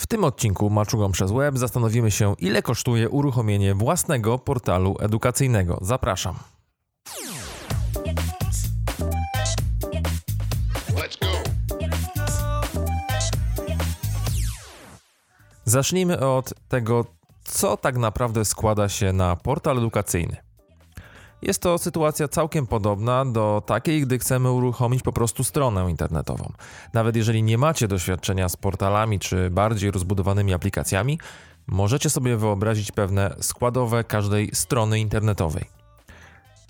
W tym odcinku Maczugą przez Web zastanowimy się, ile kosztuje uruchomienie własnego portalu edukacyjnego. Zapraszam. Zacznijmy od tego, co tak naprawdę składa się na portal edukacyjny. Jest to sytuacja całkiem podobna do takiej, gdy chcemy uruchomić po prostu stronę internetową. Nawet jeżeli nie macie doświadczenia z portalami czy bardziej rozbudowanymi aplikacjami, możecie sobie wyobrazić pewne składowe każdej strony internetowej.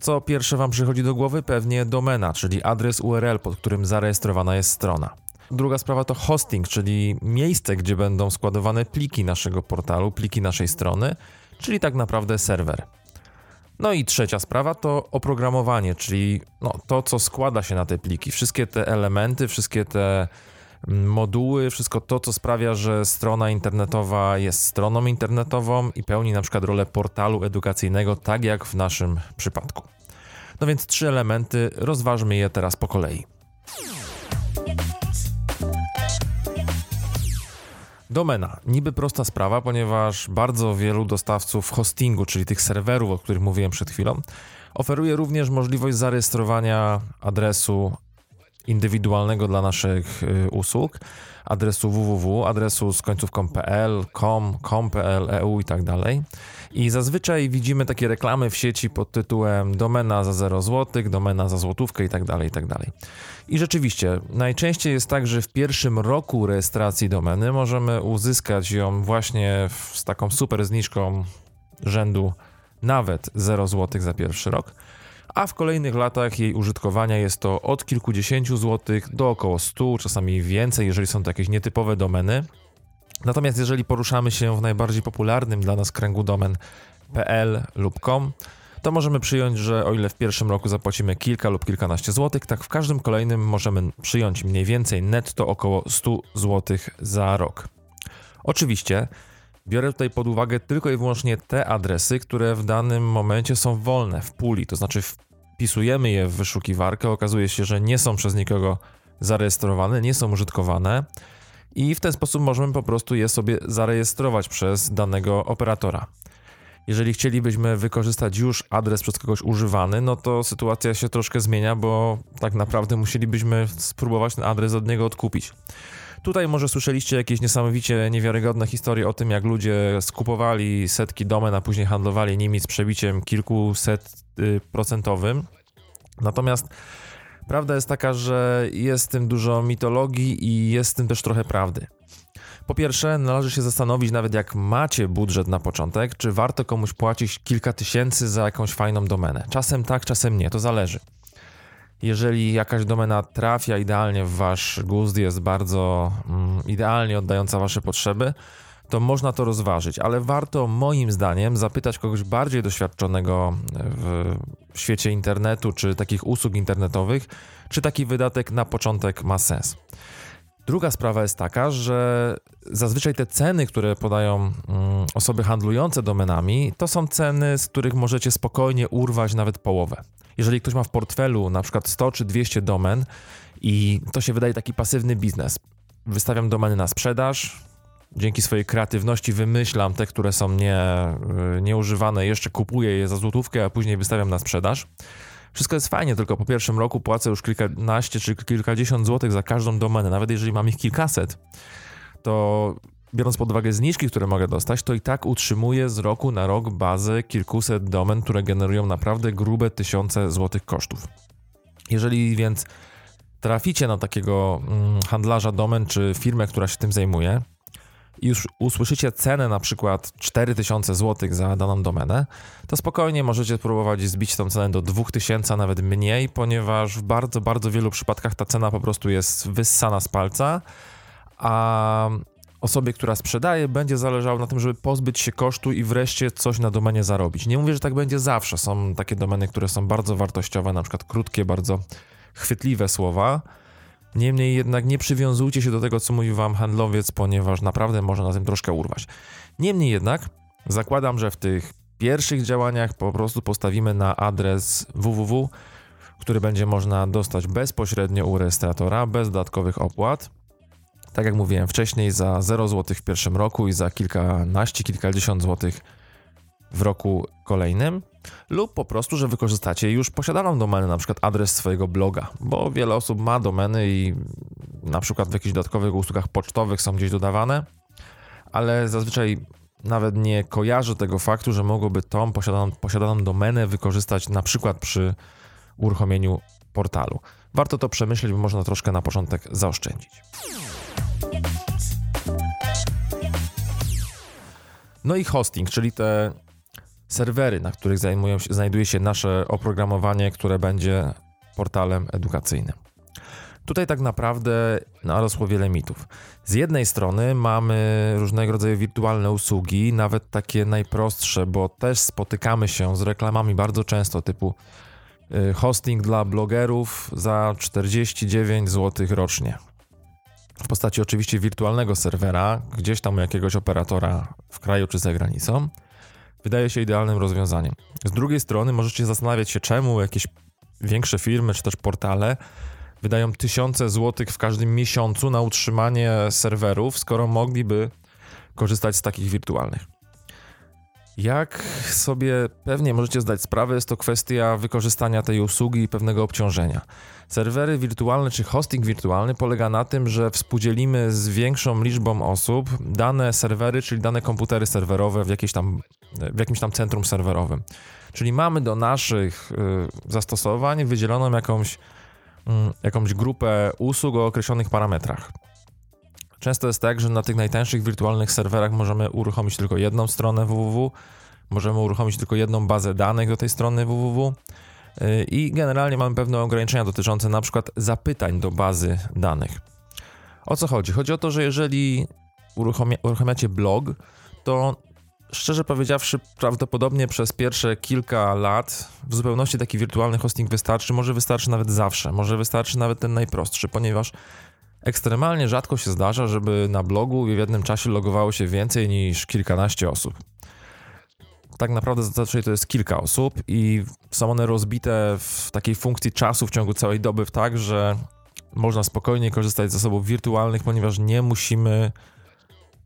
Co pierwsze Wam przychodzi do głowy? Pewnie domena, czyli adres URL, pod którym zarejestrowana jest strona. Druga sprawa to hosting, czyli miejsce, gdzie będą składowane pliki naszego portalu, pliki naszej strony, czyli tak naprawdę serwer. No i trzecia sprawa to oprogramowanie, czyli no, to, co składa się na te pliki. Wszystkie te elementy, wszystkie te mm, moduły, wszystko to, co sprawia, że strona internetowa jest stroną internetową i pełni na przykład rolę portalu edukacyjnego, tak jak w naszym przypadku. No więc trzy elementy, rozważmy je teraz po kolei. Domena. Niby prosta sprawa, ponieważ bardzo wielu dostawców hostingu, czyli tych serwerów, o których mówiłem przed chwilą, oferuje również możliwość zarejestrowania adresu indywidualnego dla naszych y, usług, adresu www, adresu z końcówką .pl, com, com.pl, eu i tak dalej. I zazwyczaj widzimy takie reklamy w sieci pod tytułem domena za 0 zł, domena za złotówkę i tak dalej, i tak dalej. I rzeczywiście, najczęściej jest tak, że w pierwszym roku rejestracji domeny możemy uzyskać ją właśnie z taką super zniżką rzędu nawet 0 zł za pierwszy rok a w kolejnych latach jej użytkowania jest to od kilkudziesięciu złotych do około 100, czasami więcej, jeżeli są to jakieś nietypowe domeny. Natomiast jeżeli poruszamy się w najbardziej popularnym dla nas kręgu domen .pl lub .com, to możemy przyjąć, że o ile w pierwszym roku zapłacimy kilka lub kilkanaście złotych, tak w każdym kolejnym możemy przyjąć mniej więcej netto około 100 złotych za rok. Oczywiście biorę tutaj pod uwagę tylko i wyłącznie te adresy, które w danym momencie są wolne w puli, to znaczy wpisujemy je w wyszukiwarkę, okazuje się, że nie są przez nikogo zarejestrowane, nie są użytkowane i w ten sposób możemy po prostu je sobie zarejestrować przez danego operatora. Jeżeli chcielibyśmy wykorzystać już adres przez kogoś używany, no to sytuacja się troszkę zmienia, bo tak naprawdę musielibyśmy spróbować ten adres od niego odkupić. Tutaj może słyszeliście jakieś niesamowicie niewiarygodne historie o tym, jak ludzie skupowali setki domen, a później handlowali nimi z przebiciem kilkuset y, procentowym. Natomiast prawda jest taka, że jest w tym dużo mitologii i jest w tym też trochę prawdy. Po pierwsze, należy się zastanowić, nawet jak macie budżet na początek, czy warto komuś płacić kilka tysięcy za jakąś fajną domenę. Czasem tak, czasem nie, to zależy. Jeżeli jakaś domena trafia idealnie w wasz gust, jest bardzo mm, idealnie oddająca wasze potrzeby, to można to rozważyć, ale warto moim zdaniem zapytać kogoś bardziej doświadczonego w świecie internetu czy takich usług internetowych, czy taki wydatek na początek ma sens. Druga sprawa jest taka, że zazwyczaj te ceny, które podają mm, osoby handlujące domenami, to są ceny, z których możecie spokojnie urwać nawet połowę. Jeżeli ktoś ma w portfelu na przykład 100 czy 200 domen i to się wydaje taki pasywny biznes, wystawiam domeny na sprzedaż, dzięki swojej kreatywności wymyślam te, które są nie, y, nieużywane, jeszcze kupuję je za złotówkę, a później wystawiam na sprzedaż. Wszystko jest fajnie, tylko po pierwszym roku płacę już kilkanaście czy kilkadziesiąt złotych za każdą domenę, nawet jeżeli mam ich kilkaset, to biorąc pod uwagę zniżki, które mogę dostać, to i tak utrzymuję z roku na rok bazę kilkuset domen, które generują naprawdę grube tysiące złotych kosztów. Jeżeli więc traficie na takiego mm, handlarza domen czy firmę, która się tym zajmuje, już usłyszycie cenę na przykład 4000 zł za daną domenę, to spokojnie możecie spróbować zbić tą cenę do 2000, nawet mniej, ponieważ w bardzo, bardzo wielu przypadkach ta cena po prostu jest wyssana z palca, a osobie, która sprzedaje, będzie zależało na tym, żeby pozbyć się kosztu i wreszcie coś na domenie zarobić. Nie mówię, że tak będzie zawsze. Są takie domeny, które są bardzo wartościowe, na przykład krótkie, bardzo chwytliwe słowa. Niemniej jednak nie przywiązujcie się do tego, co mówi wam handlowiec, ponieważ naprawdę można na tym troszkę urwać. Niemniej jednak zakładam, że w tych pierwszych działaniach po prostu postawimy na adres www, który będzie można dostać bezpośrednio u rejestratora, bez dodatkowych opłat tak jak mówiłem wcześniej, za 0 zł w pierwszym roku i za kilkanaście, kilkadziesiąt złotych w roku kolejnym, lub po prostu, że wykorzystacie już posiadaną domenę, na przykład adres swojego bloga, bo wiele osób ma domeny i na przykład w jakichś dodatkowych usługach pocztowych są gdzieś dodawane, ale zazwyczaj nawet nie kojarzy tego faktu, że mogłoby tą posiadaną, posiadaną domenę wykorzystać na przykład przy uruchomieniu portalu. Warto to przemyśleć, bo można troszkę na początek zaoszczędzić. No i hosting, czyli te serwery, na których się, znajduje się nasze oprogramowanie, które będzie portalem edukacyjnym. Tutaj tak naprawdę narosło wiele mitów. Z jednej strony mamy różnego rodzaju wirtualne usługi, nawet takie najprostsze, bo też spotykamy się z reklamami bardzo często, typu y, hosting dla blogerów za 49 zł rocznie. W postaci oczywiście wirtualnego serwera, gdzieś tam u jakiegoś operatora w kraju czy za granicą, wydaje się idealnym rozwiązaniem. Z drugiej strony możecie zastanawiać się, czemu jakieś większe firmy czy też portale wydają tysiące złotych w każdym miesiącu na utrzymanie serwerów, skoro mogliby korzystać z takich wirtualnych. Jak sobie pewnie możecie zdać sprawę, jest to kwestia wykorzystania tej usługi i pewnego obciążenia. Serwery wirtualne czy hosting wirtualny polega na tym, że współdzielimy z większą liczbą osób dane serwery, czyli dane komputery serwerowe w, jakieś tam, w jakimś tam centrum serwerowym. Czyli mamy do naszych y, zastosowań wydzieloną jakąś Mm, jakąś grupę usług o określonych parametrach. Często jest tak, że na tych najtańszych wirtualnych serwerach możemy uruchomić tylko jedną stronę www, możemy uruchomić tylko jedną bazę danych do tej strony www y, i generalnie mamy pewne ograniczenia dotyczące na przykład zapytań do bazy danych. O co chodzi? Chodzi o to, że jeżeli uruchomia, uruchamiacie blog, to Szczerze powiedziawszy, prawdopodobnie przez pierwsze kilka lat w zupełności taki wirtualny hosting wystarczy, może wystarczy nawet zawsze, może wystarczy nawet ten najprostszy, ponieważ ekstremalnie rzadko się zdarza, żeby na blogu w jednym czasie logowało się więcej niż kilkanaście osób. Tak naprawdę zazwyczaj to jest kilka osób i są one rozbite w takiej funkcji czasu w ciągu całej doby, tak, że można spokojnie korzystać z zasobów wirtualnych, ponieważ nie musimy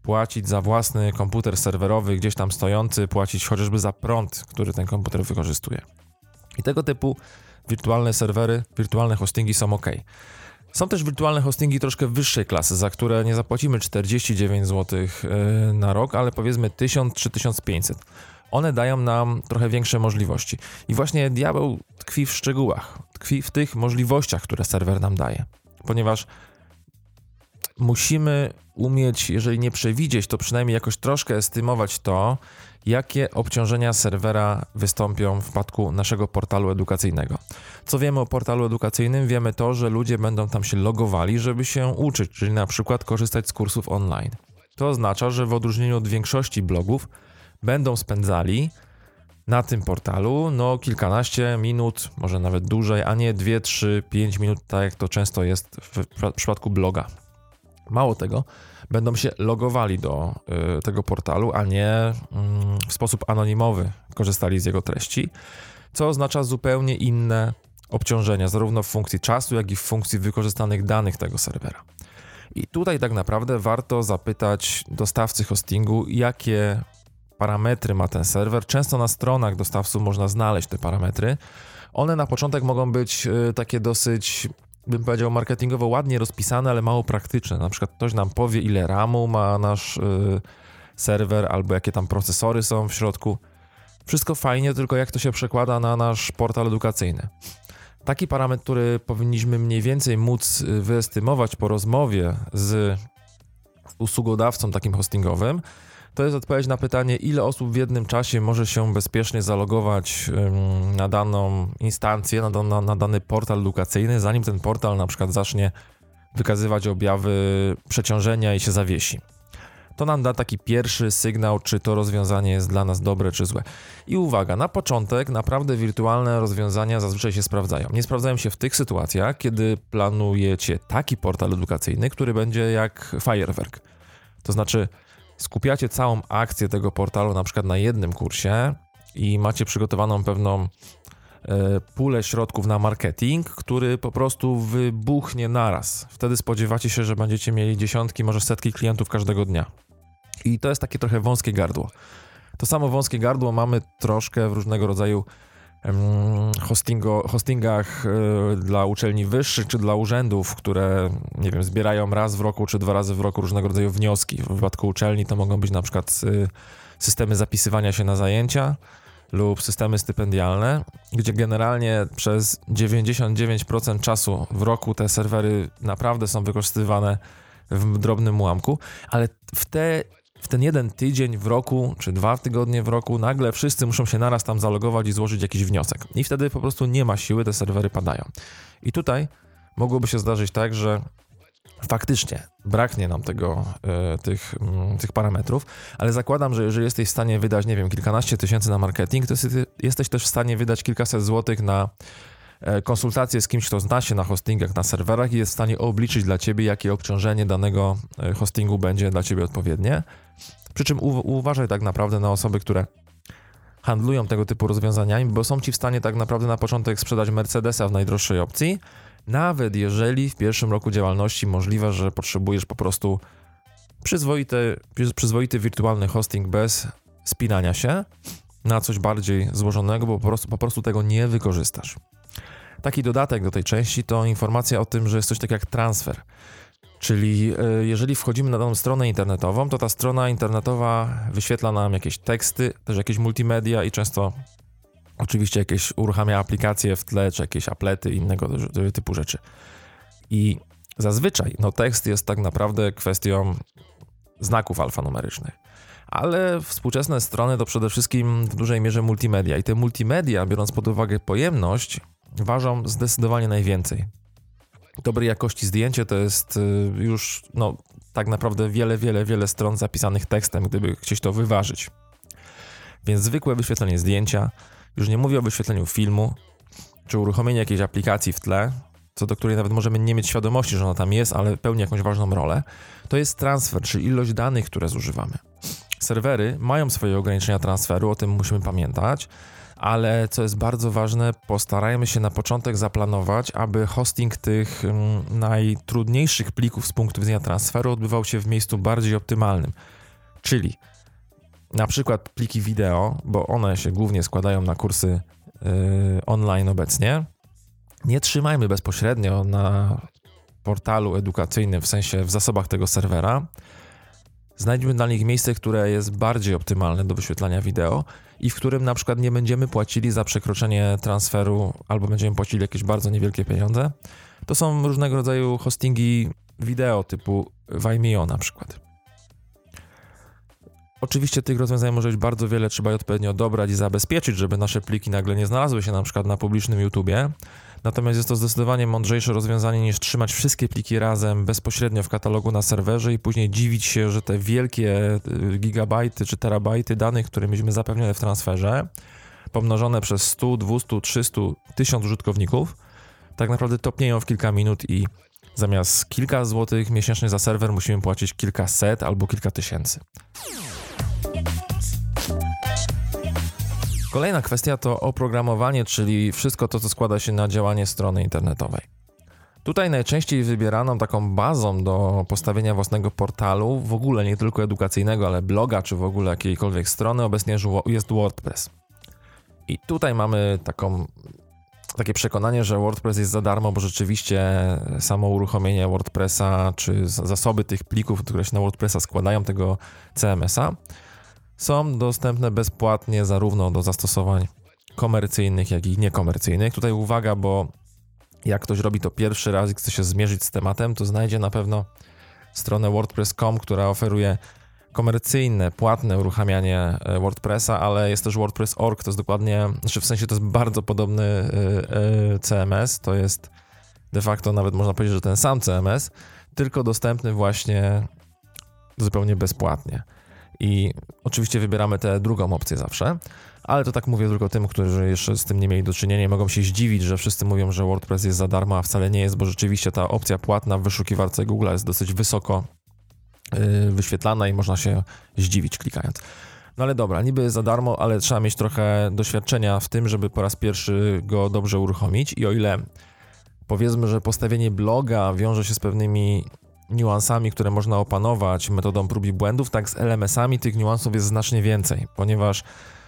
płacić za własny komputer serwerowy gdzieś tam stojący, płacić chociażby za prąd, który ten komputer wykorzystuje. I tego typu wirtualne serwery, wirtualne hostingi są ok. Są też wirtualne hostingi troszkę wyższej klasy, za które nie zapłacimy 49 zł e, na rok, ale powiedzmy 1000 czy 1500. One dają nam trochę większe możliwości. I właśnie diabeł tkwi w szczegółach, tkwi w tych możliwościach, które serwer nam daje. Ponieważ musimy umieć, jeżeli nie przewidzieć, to przynajmniej jakoś troszkę estymować to, jakie obciążenia serwera wystąpią w przypadku naszego portalu edukacyjnego. Co wiemy o portalu edukacyjnym? Wiemy to, że ludzie będą tam się logowali, żeby się uczyć, czyli na przykład korzystać z kursów online. To oznacza, że w odróżnieniu od większości blogów będą spędzali na tym portalu no kilkanaście minut, może nawet dłużej, a nie 2, 3, 5 minut, tak jak to często jest w przypadku bloga. Mało tego, będą się logowali do y, tego portalu, a nie y, w sposób anonimowy korzystali z jego treści, co oznacza zupełnie inne obciążenia, zarówno w funkcji czasu, jak i w funkcji wykorzystanych danych tego serwera. I tutaj tak naprawdę warto zapytać dostawcy hostingu, jakie parametry ma ten serwer. Często na stronach dostawców można znaleźć te parametry. One na początek mogą być y, takie dosyć bym powiedział, marketingowo ładnie rozpisane, ale mało praktyczne. Na przykład ktoś nam powie, ile RAMu ma nasz yy, serwer, albo jakie tam procesory są w środku. Wszystko fajnie, tylko jak to się przekłada na nasz portal edukacyjny. Taki parametr, który powinniśmy mniej więcej móc y, wyestymować po rozmowie z usługodawcą takim hostingowym, to jest odpowiedź na pytanie, ile osób w jednym czasie może się bezpiecznie zalogować na daną instancję, na, na, na dany portal edukacyjny, zanim ten portal na przykład zacznie wykazywać objawy przeciążenia i się zawiesi. To nam da taki pierwszy sygnał, czy to rozwiązanie jest dla nas dobre czy złe. I uwaga, na początek naprawdę wirtualne rozwiązania zazwyczaj się sprawdzają. Nie sprawdzają się w tych sytuacjach, kiedy planujecie taki portal edukacyjny, który będzie jak fajerwerk. To znaczy, skupiacie całą akcję tego portalu na przykład na jednym kursie i macie przygotowaną pewną pulę środków na marketing, który po prostu wybuchnie naraz. Wtedy spodziewacie się, że będziecie mieli dziesiątki, może setki klientów każdego dnia. I to jest takie trochę wąskie gardło. To samo wąskie gardło mamy troszkę w różnego rodzaju hostingo, hostingach e, dla uczelni wyższych czy dla urzędów, które, nie wiem, zbierają raz w roku czy dwa razy w roku różnego rodzaju wnioski. W wypadku uczelni to mogą być na przykład e, systemy zapisywania się na zajęcia lub systemy stypendialne, gdzie generalnie przez 99% czasu w roku te serwery naprawdę są wykorzystywane w drobnym ułamku, ale w te w ten jeden tydzień w roku, czy dwa tygodnie w roku, nagle wszyscy muszą się naraz tam zalogować i złożyć jakiś wniosek. I wtedy po prostu nie ma siły, te serwery padają. I tutaj mogłoby się zdarzyć tak, że faktycznie braknie nam tego, y, tych, tych parametrów, ale zakładam, że jeżeli jesteś w stanie wydać, nie wiem, kilkanaście tysięcy na marketing, to jesteś też w stanie wydać kilkaset złotych na e, konsultacje z kimś, kto zna się na hostingach, na serwerach i jest w stanie obliczyć dla ciebie, jakie obciążenie danego e, hostingu będzie dla ciebie odpowiednie. Przy czym uważaj tak naprawdę na osoby, które handlują tego typu rozwiązaniami, bo są ci w stanie tak naprawdę na początek sprzedać Mercedesa w najdroższej opcji, nawet jeżeli w pierwszym roku działalności możliwe, że potrzebujesz po prostu przyzwoity, przyzwoity wirtualny hosting bez spinania się na coś bardziej złożonego, bo po prostu, po prostu tego nie wykorzystasz. Taki dodatek do tej części to informacja o tym, że jest coś takiego jak transfer. Czyli e, jeżeli wchodzimy na daną stronę internetową, to ta strona internetowa wyświetla nam jakieś teksty, też jakieś multimedia i często oczywiście jakieś uruchamia aplikacje w tle, czy jakieś aplety innego typu rzeczy. I zazwyczaj no, tekst jest tak naprawdę kwestią znaków alfanumerycznych. Ale współczesne strony to przede wszystkim w dużej mierze multimedia. I te multimedia, biorąc pod uwagę pojemność, ważą zdecydowanie najwięcej dobrej jakości zdjęcie to jest y, już no, tak naprawdę wiele, wiele, wiele stron zapisanych tekstem, gdyby chcieć to wyważyć. Więc zwykłe wyświetlenie zdjęcia, już nie mówię o wyświetleniu filmu, czy uruchomieniu jakiejś aplikacji w tle, co do której nawet możemy nie mieć świadomości, że ona tam jest, ale pełni jakąś ważną rolę, to jest transfer, czyli ilość danych, które zużywamy. Serwery mają swoje ograniczenia transferu, o tym musimy pamiętać, ale co jest bardzo ważne, postarajmy się na początek zaplanować, aby hosting tych mm, najtrudniejszych plików z punktu widzenia transferu odbywał się w miejscu bardziej optymalnym. Czyli na przykład pliki wideo, bo one się głównie składają na kursy yy, online obecnie. Nie trzymajmy bezpośrednio na portalu edukacyjnym, w sensie w zasobach tego serwera. Znajdźmy dla nich miejsce, które jest bardziej optymalne do wyświetlania wideo i w którym na przykład nie będziemy płacili za przekroczenie transferu albo będziemy płacili jakieś bardzo niewielkie pieniądze. To są różnego rodzaju hostingi wideo typu Vimeo na przykład. Oczywiście tych rozwiązań może być bardzo wiele, trzeba je odpowiednio dobrać i zabezpieczyć, żeby nasze pliki nagle nie znalazły się na przykład na publicznym YouTubie. Natomiast jest to zdecydowanie mądrzejsze rozwiązanie niż trzymać wszystkie pliki razem bezpośrednio w katalogu na serwerze i później dziwić się, że te wielkie y, gigabajty czy terabajty danych, które mieliśmy zapewnione w transferze, pomnożone przez 100, 200, 300, 1000 użytkowników, tak naprawdę topnieją w kilka minut i zamiast kilka złotych miesięcznie za serwer musimy płacić kilkaset albo kilka tysięcy. Kolejna kwestia to oprogramowanie, czyli wszystko to, co składa się na działanie strony internetowej. Tutaj najczęściej wybieraną taką bazą do postawienia własnego portalu, w ogóle nie tylko edukacyjnego, ale bloga, czy w ogóle jakiejkolwiek strony, obecnie jest WordPress. I tutaj mamy taką, takie przekonanie, że WordPress jest za darmo, bo rzeczywiście samo uruchomienie WordPressa, czy zasoby tych plików, które się na WordPressa składają, tego CMS-a, są dostępne bezpłatnie zarówno do zastosowań komercyjnych, jak i niekomercyjnych. Tutaj uwaga, bo jak ktoś robi to pierwszy raz i chce się zmierzyć z tematem, to znajdzie na pewno stronę WordPress.com, która oferuje komercyjne, płatne uruchamianie e, WordPressa, ale jest też WordPress.org, to jest dokładnie, znaczy w sensie to jest bardzo podobny e, e, CMS, to jest de facto nawet można powiedzieć, że ten sam CMS, tylko dostępny właśnie zupełnie bezpłatnie. I oczywiście wybieramy tę drugą opcję zawsze, ale to tak mówię tylko tym, którzy jeszcze z tym nie mieli do czynienia mogą się zdziwić, że wszyscy mówią, że WordPress jest za darmo, a wcale nie jest, bo rzeczywiście ta opcja płatna w wyszukiwarce Google jest dosyć wysoko yy, wyświetlana i można się zdziwić klikając. No ale dobra, niby za darmo, ale trzeba mieć trochę doświadczenia w tym, żeby po raz pierwszy go dobrze uruchomić. I o ile powiedzmy, że postawienie bloga wiąże się z pewnymi niuansami, które można opanować metodą prób i błędów, tak z LMS-ami tych niuansów jest znacznie więcej, ponieważ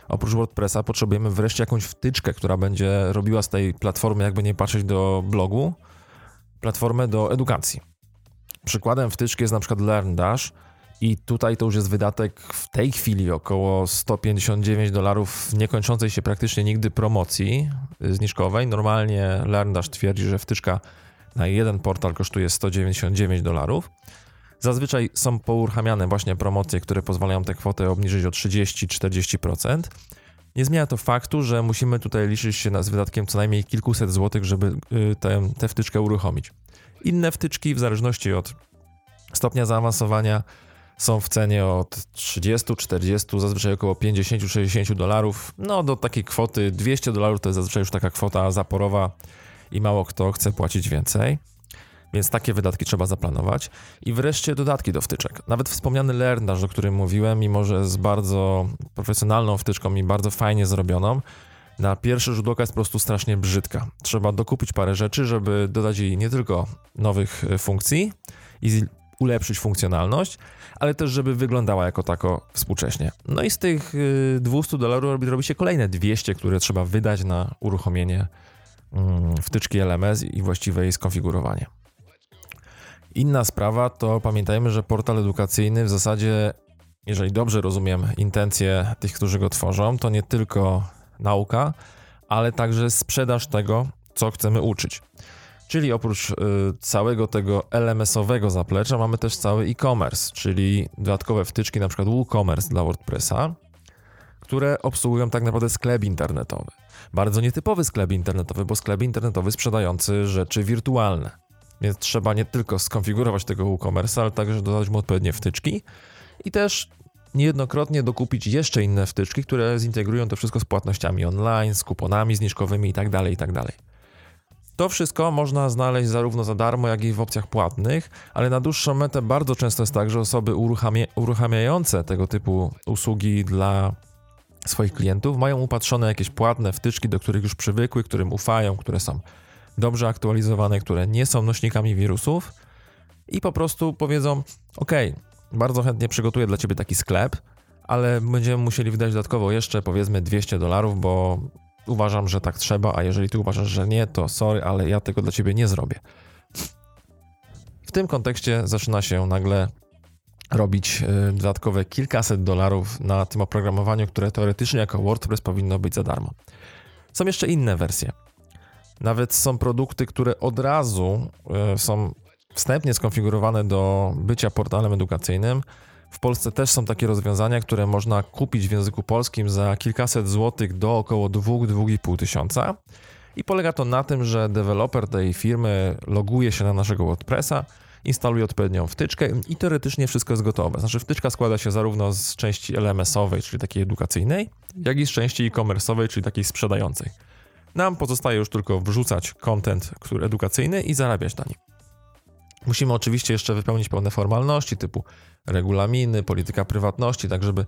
oprócz WordPressa potrzebujemy wreszcie jakąś wtyczkę, która będzie robiła z tej platformy, jakby nie patrzeć do blogu, platformę do edukacji. Przykładem wtyczki jest na przykład LearnDash i tutaj to już jest wydatek w tej chwili około 159 dolarów w niekończącej się praktycznie nigdy promocji zniżkowej. Normalnie LearnDash twierdzi, że wtyczka na jeden portal kosztuje 199 dolarów. Zazwyczaj są pouruchamiane właśnie promocje, które pozwalają tę kwotę obniżyć o 30-40%. Nie zmienia to faktu, że musimy tutaj liczyć się z wydatkiem co najmniej kilkuset złotych, żeby y, tę, tę wtyczkę uruchomić. Inne wtyczki, w zależności od stopnia zaawansowania, są w cenie od 30, 40, zazwyczaj około 50, 60 dolarów. No do takiej kwoty 200 dolarów to jest zazwyczaj już taka kwota zaporowa i mało kto chce płacić więcej. Więc takie wydatki trzeba zaplanować. I wreszcie dodatki do wtyczek. Nawet wspomniany LearnDash, o którym mówiłem, mimo że z bardzo profesjonalną wtyczką i bardzo fajnie zrobioną, na pierwszy rzut oka jest po prostu strasznie brzydka. Trzeba dokupić parę rzeczy, żeby dodać jej nie tylko nowych e, funkcji i ulepszyć funkcjonalność, ale też żeby wyglądała jako tako współcześnie. No i z tych 200 e, dolarów robi się kolejne 200, które trzeba wydać na uruchomienie wtyczki LMS i właściwe jej skonfigurowanie. Inna sprawa to pamiętajmy, że portal edukacyjny w zasadzie, jeżeli dobrze rozumiem intencje tych, którzy go tworzą, to nie tylko nauka, ale także sprzedaż tego, co chcemy uczyć. Czyli oprócz y, całego tego LMS-owego zaplecza mamy też cały e-commerce, czyli dodatkowe wtyczki, na przykład WooCommerce dla WordPressa, które obsługują tak naprawdę sklep internetowy. Bardzo nietypowy sklep internetowy, bo sklep internetowy sprzedający rzeczy wirtualne. Więc trzeba nie tylko skonfigurować tego WooCommerce, ale także dodać mu odpowiednie wtyczki i też niejednokrotnie dokupić jeszcze inne wtyczki, które zintegrują to wszystko z płatnościami online, z kuponami zniżkowymi itd. Tak itd. Tak to wszystko można znaleźć zarówno za darmo, jak i w opcjach płatnych, ale na dłuższą metę bardzo często jest tak, że osoby uruchamia uruchamiające tego typu usługi dla swoich klientów mają upatrzone jakieś płatne wtyczki, do których już przywykły, którym ufają, które są dobrze aktualizowane, które nie są nośnikami wirusów i po prostu powiedzą: OK, bardzo chętnie przygotuję dla ciebie taki sklep, ale będziemy musieli wydać dodatkowo jeszcze powiedzmy 200 dolarów, bo uważam, że tak trzeba, a jeżeli ty uważasz, że nie, to sorry, ale ja tego dla ciebie nie zrobię. W tym kontekście zaczyna się nagle robić y, dodatkowe kilkaset dolarów na tym oprogramowaniu, które teoretycznie jako WordPress powinno być za darmo. Są jeszcze inne wersje. Nawet są produkty, które od razu e, są wstępnie skonfigurowane do bycia portalem edukacyjnym. W Polsce też są takie rozwiązania, które można kupić w języku polskim za kilkaset złotych do około 2-2,5 tysiąca. I polega to na tym, że deweloper tej firmy loguje się na naszego WordPressa, instaluje odpowiednią wtyczkę i teoretycznie wszystko jest gotowe. Znaczy wtyczka składa się zarówno z części LMS-owej, czyli takiej edukacyjnej, jak i z części e-commerce'owej, czyli takiej sprzedającej. Nam pozostaje już tylko wrzucać content który edukacyjny i zarabiać na nim. Musimy oczywiście jeszcze wypełnić pewne formalności typu regulaminy, polityka prywatności, tak żeby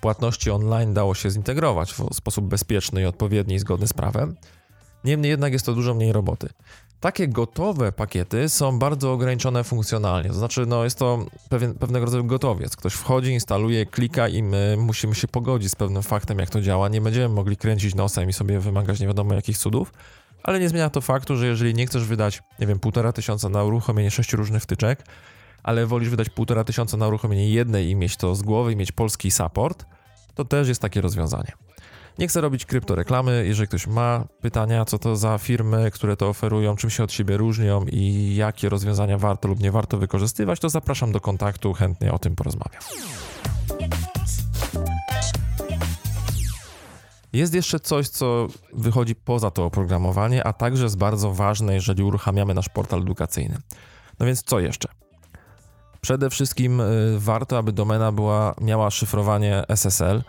płatności online dało się zintegrować w sposób bezpieczny i odpowiedni i zgodny z prawem. Niemniej jednak jest to dużo mniej roboty. Takie gotowe pakiety są bardzo ograniczone funkcjonalnie, to znaczy no, jest to pewien, pewnego rodzaju gotowiec. Ktoś wchodzi, instaluje, klika i my musimy się pogodzić z pewnym faktem, jak to działa. Nie będziemy mogli kręcić nosem i sobie wymagać nie wiadomo jakich cudów, ale nie zmienia to faktu, że jeżeli nie chcesz wydać, nie wiem, półtora tysiąca na uruchomienie sześciu różnych wtyczek, ale wolisz wydać półtora tysiąca na uruchomienie jednej i mieć to z głowy i mieć polski support, to też jest takie rozwiązanie. Nie chcę robić kryptoreklamy. Jeżeli ktoś ma pytania, co to za firmy, które to oferują, czym się od siebie różnią i jakie rozwiązania warto lub nie warto wykorzystywać, to zapraszam do kontaktu, chętnie o tym porozmawiam. Jest jeszcze coś, co wychodzi poza to oprogramowanie, a także jest bardzo ważne, jeżeli uruchamiamy nasz portal edukacyjny. No więc co jeszcze? Przede wszystkim y, warto, aby domena była, miała szyfrowanie SSL,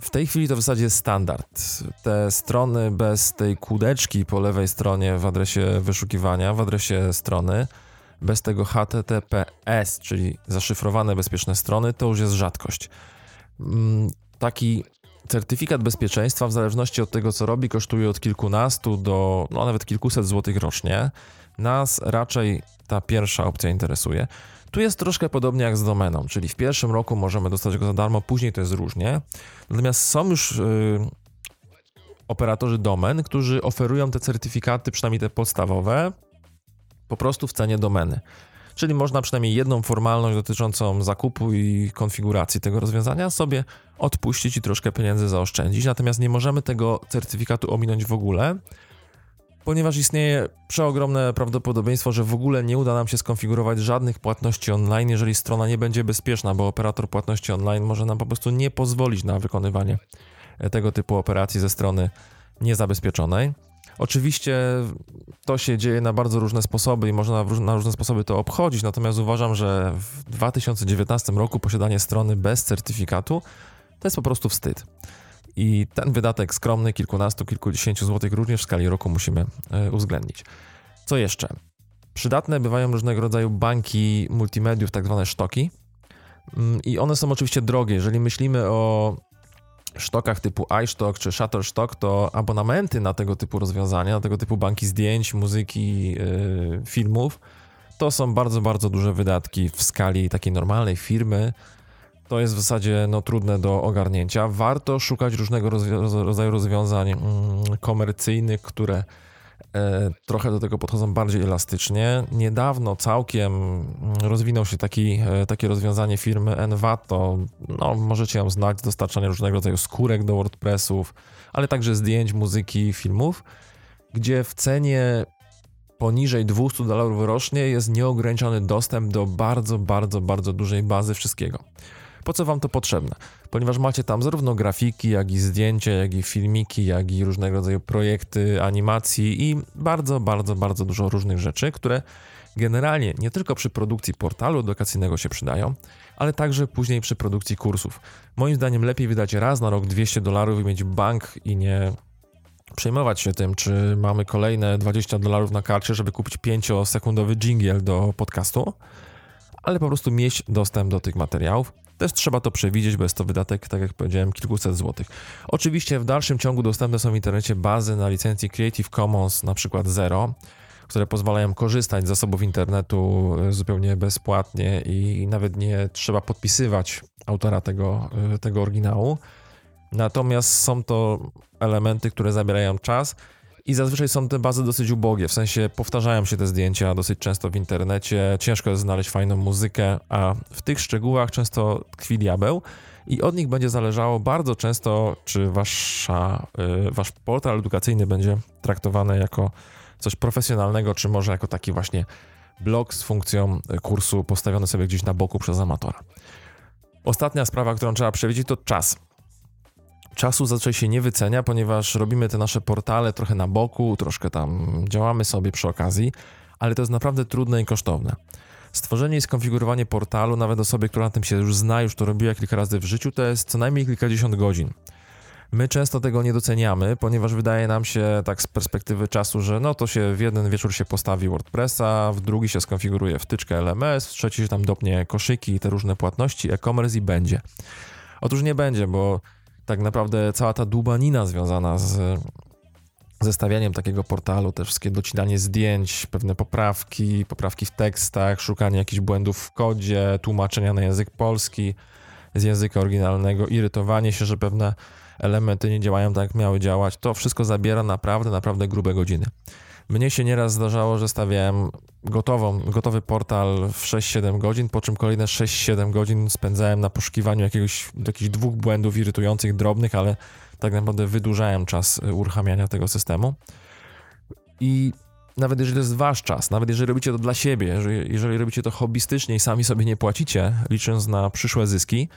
w tej chwili to w zasadzie standard. Te strony bez tej kółdeczki po lewej stronie w adresie wyszukiwania, w adresie strony, bez tego HTTPS, czyli zaszyfrowane bezpieczne strony, to już jest rzadkość. Mm, taki certyfikat bezpieczeństwa, w zależności od tego, co robi, kosztuje od kilkunastu do no, nawet kilkuset złotych rocznie. Nas raczej ta pierwsza opcja interesuje. Tu jest troszkę podobnie jak z domeną, czyli w pierwszym roku możemy dostać go za darmo, później to jest różnie. Natomiast są już yy, operatorzy domen, którzy oferują te certyfikaty, przynajmniej te podstawowe, po prostu w cenie domeny. Czyli można przynajmniej jedną formalność dotyczącą zakupu i konfiguracji tego rozwiązania sobie odpuścić i troszkę pieniędzy zaoszczędzić. Natomiast nie możemy tego certyfikatu ominąć w ogóle, ponieważ istnieje przeogromne prawdopodobieństwo, że w ogóle nie uda nam się skonfigurować żadnych płatności online, jeżeli strona nie będzie bezpieczna, bo operator płatności online może nam po prostu nie pozwolić na wykonywanie tego typu operacji ze strony niezabezpieczonej. Oczywiście to się dzieje na bardzo różne sposoby i można na różne sposoby to obchodzić, natomiast uważam, że w 2019 roku posiadanie strony bez certyfikatu to jest po prostu wstyd. I ten wydatek skromny, kilkunastu, kilkudziesięciu złotych również w skali roku musimy e, uwzględnić. Co jeszcze? Przydatne bywają różnego rodzaju banki multimediów, tak zwane sztoki. Mm, I one są oczywiście drogie. Jeżeli myślimy o sztokach typu iStock czy Shutterstock, to abonamenty na tego typu rozwiązania, na tego typu banki zdjęć, muzyki, yy, filmów, to są bardzo, bardzo duże wydatki w skali takiej normalnej firmy. To jest w zasadzie no, trudne do ogarnięcia. Warto szukać różnego rodzaju rozwiązań mm, komercyjnych, które E, trochę do tego podchodzą bardziej elastycznie. Niedawno całkiem mm, rozwinął się taki, e, takie rozwiązanie firmy Envato. No, możecie ją znać z dostarczania różnego rodzaju skórek do WordPressów, ale także zdjęć, muzyki, filmów, gdzie w cenie poniżej 200 dolarów rocznie jest nieograniczony dostęp do bardzo, bardzo, bardzo dużej bazy wszystkiego. Po co wam to potrzebne? Ponieważ macie tam zarówno grafiki, jak i zdjęcia, jak i filmiki, jak i różnego rodzaju projekty, animacji i bardzo, bardzo, bardzo dużo różnych rzeczy, które generalnie nie tylko przy produkcji portalu edukacyjnego się przydają, ale także później przy produkcji kursów. Moim zdaniem lepiej wydać raz na rok 200 dolarów i mieć bank i nie przejmować się tym, czy mamy kolejne 20 dolarów na karcie, żeby kupić 5-sekundowy jingle do podcastu, ale po prostu mieć dostęp do tych materiałów. Też trzeba to przewidzieć, bo jest to wydatek, tak jak powiedziałem, kilkuset złotych. Oczywiście w dalszym ciągu dostępne są w internecie bazy na licencji Creative Commons, na przykład Zero, które pozwalają korzystać z zasobów internetu e, zupełnie bezpłatnie i nawet nie trzeba podpisywać autora tego, e, tego oryginału. Natomiast są to elementy, które zabierają czas i zazwyczaj są te bazy dosyć ubogie, w sensie powtarzają się te zdjęcia dosyć często w internecie, ciężko jest znaleźć fajną muzykę, a w tych szczegółach często tkwi diabeł. I od nich będzie zależało bardzo często, czy wasza, y, wasz portal edukacyjny będzie traktowany jako coś profesjonalnego, czy może jako taki właśnie blog z funkcją kursu postawiony sobie gdzieś na boku przez amatora. Ostatnia sprawa, którą trzeba przewidzieć, to czas czasu zazwyczaj się nie wycenia, ponieważ robimy te nasze portale trochę na boku, troszkę tam działamy sobie przy okazji, ale to jest naprawdę trudne i kosztowne. Stworzenie i skonfigurowanie portalu, nawet osobie, która na tym się już zna, już to robiła kilka razy w życiu, to jest co najmniej kilkadziesiąt godzin. My często tego nie doceniamy, ponieważ wydaje nam się tak z perspektywy czasu, że no to się w jeden wieczór się postawi WordPressa, w drugi się skonfiguruje wtyczkę LMS, w trzeci się tam dopnie koszyki i te różne płatności, e-commerce i będzie. Otóż nie będzie, bo tak naprawdę cała ta dłubanina związana z zestawianiem takiego portalu, te wszystkie docinanie zdjęć, pewne poprawki, poprawki w tekstach, szukanie jakichś błędów w kodzie, tłumaczenia na język polski z języka oryginalnego, irytowanie się, że pewne elementy nie działają tak, jak miały działać, to wszystko zabiera naprawdę, naprawdę grube godziny. Mnie się nieraz zdarzało, że stawiałem gotową, gotowy portal w 6-7 godzin, po czym kolejne 6-7 godzin spędzałem na poszukiwaniu jakiegoś, jakichś dwóch błędów irytujących, drobnych, ale tak naprawdę wydłużałem czas uruchamiania tego systemu. I nawet jeżeli to jest wasz czas, nawet jeżeli robicie to dla siebie, jeżeli, jeżeli robicie to hobbystycznie i sami sobie nie płacicie, licząc na przyszłe zyski,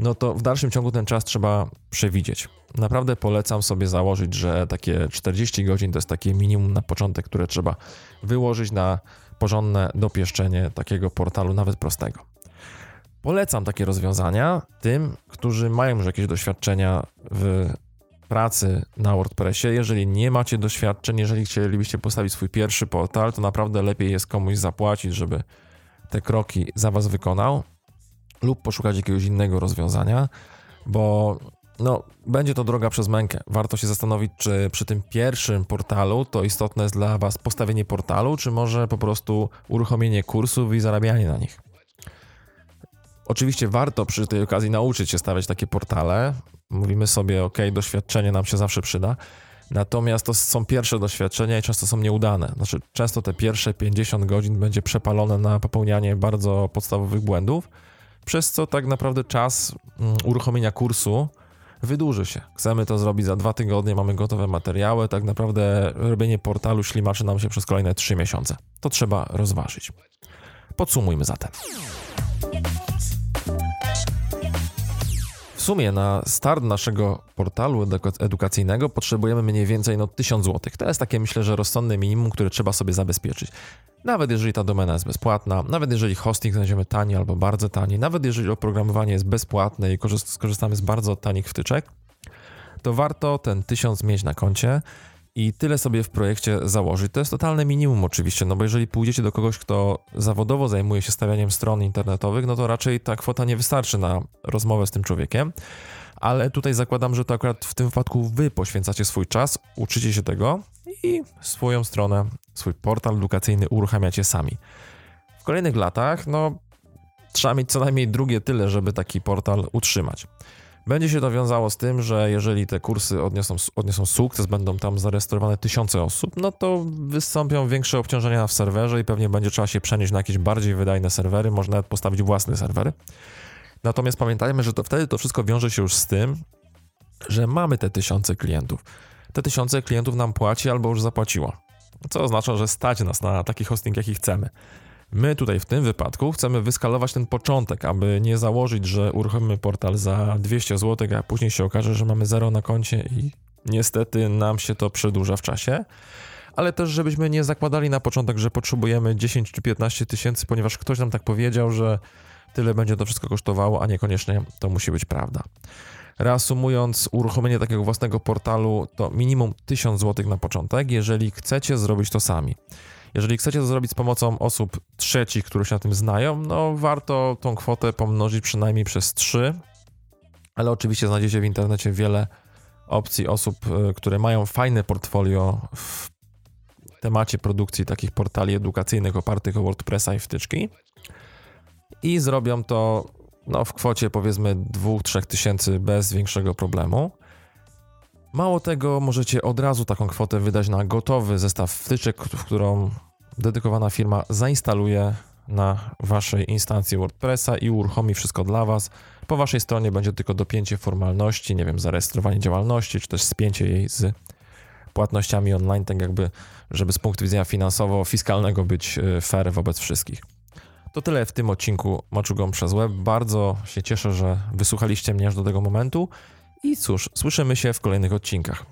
no to w dalszym ciągu ten czas trzeba przewidzieć. Naprawdę polecam sobie założyć, że takie 40 godzin to jest takie minimum na początek, które trzeba wyłożyć na porządne dopieszczenie takiego portalu, nawet prostego. Polecam takie rozwiązania tym, którzy mają już jakieś doświadczenia w pracy na WordPressie. Jeżeli nie macie doświadczeń, jeżeli chcielibyście postawić swój pierwszy portal, to naprawdę lepiej jest komuś zapłacić, żeby te kroki za Was wykonał lub poszukać jakiegoś innego rozwiązania. bo no, będzie to droga przez mękę. Warto się zastanowić, czy przy tym pierwszym portalu to istotne jest dla Was postawienie portalu, czy może po prostu uruchomienie kursów i zarabianie na nich. Oczywiście warto przy tej okazji nauczyć się stawiać takie portale. Mówimy sobie, ok, doświadczenie nam się zawsze przyda. Natomiast to są pierwsze doświadczenia i często są nieudane. Znaczy, często te pierwsze 50 godzin będzie przepalone na popełnianie bardzo podstawowych błędów, przez co tak naprawdę czas mm, uruchomienia kursu wydłuży się. Chcemy to zrobić za dwa tygodnie, mamy gotowe materiały, tak naprawdę robienie portalu ślimaczy nam się przez kolejne trzy miesiące. To trzeba rozważyć. Podsumujmy zatem. W sumie na start naszego portalu edukacyjnego potrzebujemy mniej więcej no 1000 zł. To jest takie myślę, że rozsądne minimum, które trzeba sobie zabezpieczyć. Nawet jeżeli ta domena jest bezpłatna, nawet jeżeli hosting znajdziemy tani albo bardzo tani, nawet jeżeli oprogramowanie jest bezpłatne i skorzystamy z bardzo tanich wtyczek, to warto ten 1000 mieć na koncie i tyle sobie w projekcie założyć. To jest totalne minimum oczywiście, no bo jeżeli pójdziecie do kogoś, kto zawodowo zajmuje się stawianiem stron internetowych, no to raczej ta kwota nie wystarczy na rozmowę z tym człowiekiem. Ale tutaj zakładam, że to akurat w tym wypadku wy poświęcacie swój czas, uczycie się tego i swoją stronę, swój portal edukacyjny uruchamiacie sami. W kolejnych latach, no, trzeba mieć co najmniej drugie tyle, żeby taki portal utrzymać. Będzie się to wiązało z tym, że jeżeli te kursy odniosą, odniosą sukces, będą tam zarejestrowane tysiące osób, no to wystąpią większe obciążenia w serwerze i pewnie będzie trzeba się przenieść na jakieś bardziej wydajne serwery, można nawet postawić własne serwery. Natomiast pamiętajmy, że to wtedy to wszystko wiąże się już z tym, że mamy te tysiące klientów. Te tysiące klientów nam płaci albo już zapłaciło. Co oznacza, że stać nas na taki hosting, jaki chcemy. My tutaj w tym wypadku chcemy wyskalować ten początek, aby nie założyć, że uruchomimy portal za 200 zł, a później się okaże, że mamy zero na koncie i niestety nam się to przedłuża w czasie. Ale też, żebyśmy nie zakładali na początek, że potrzebujemy 10 czy 15 tysięcy, ponieważ ktoś nam tak powiedział, że tyle będzie to wszystko kosztowało, a niekoniecznie to musi być prawda. Reasumując, uruchomienie takiego własnego portalu to minimum 1000 zł na początek, jeżeli chcecie zrobić to sami. Jeżeli chcecie to zrobić z pomocą osób trzecich, które się na tym znają, no warto tą kwotę pomnożyć przynajmniej przez 3, ale oczywiście znajdziecie w internecie wiele opcji osób, e, które mają fajne portfolio w temacie produkcji takich portali edukacyjnych opartych o WordPressa i wtyczki i zrobią to no, w kwocie powiedzmy 2-3 tysięcy bez większego problemu. Mało tego, możecie od razu taką kwotę wydać na gotowy zestaw wtyczek, w którą dedykowana firma zainstaluje na waszej instancji WordPressa i uruchomi wszystko dla was. Po waszej stronie będzie tylko dopięcie formalności, nie wiem, zarejestrowanie działalności, czy też spięcie jej z płatnościami online, tak jakby, żeby z punktu widzenia finansowo-fiskalnego być e, fair wobec wszystkich. To tyle w tym odcinku Maczugą przez Web. Bardzo się cieszę, że wysłuchaliście mnie aż do tego momentu. I cóż, słyszymy się w kolejnych odcinkach.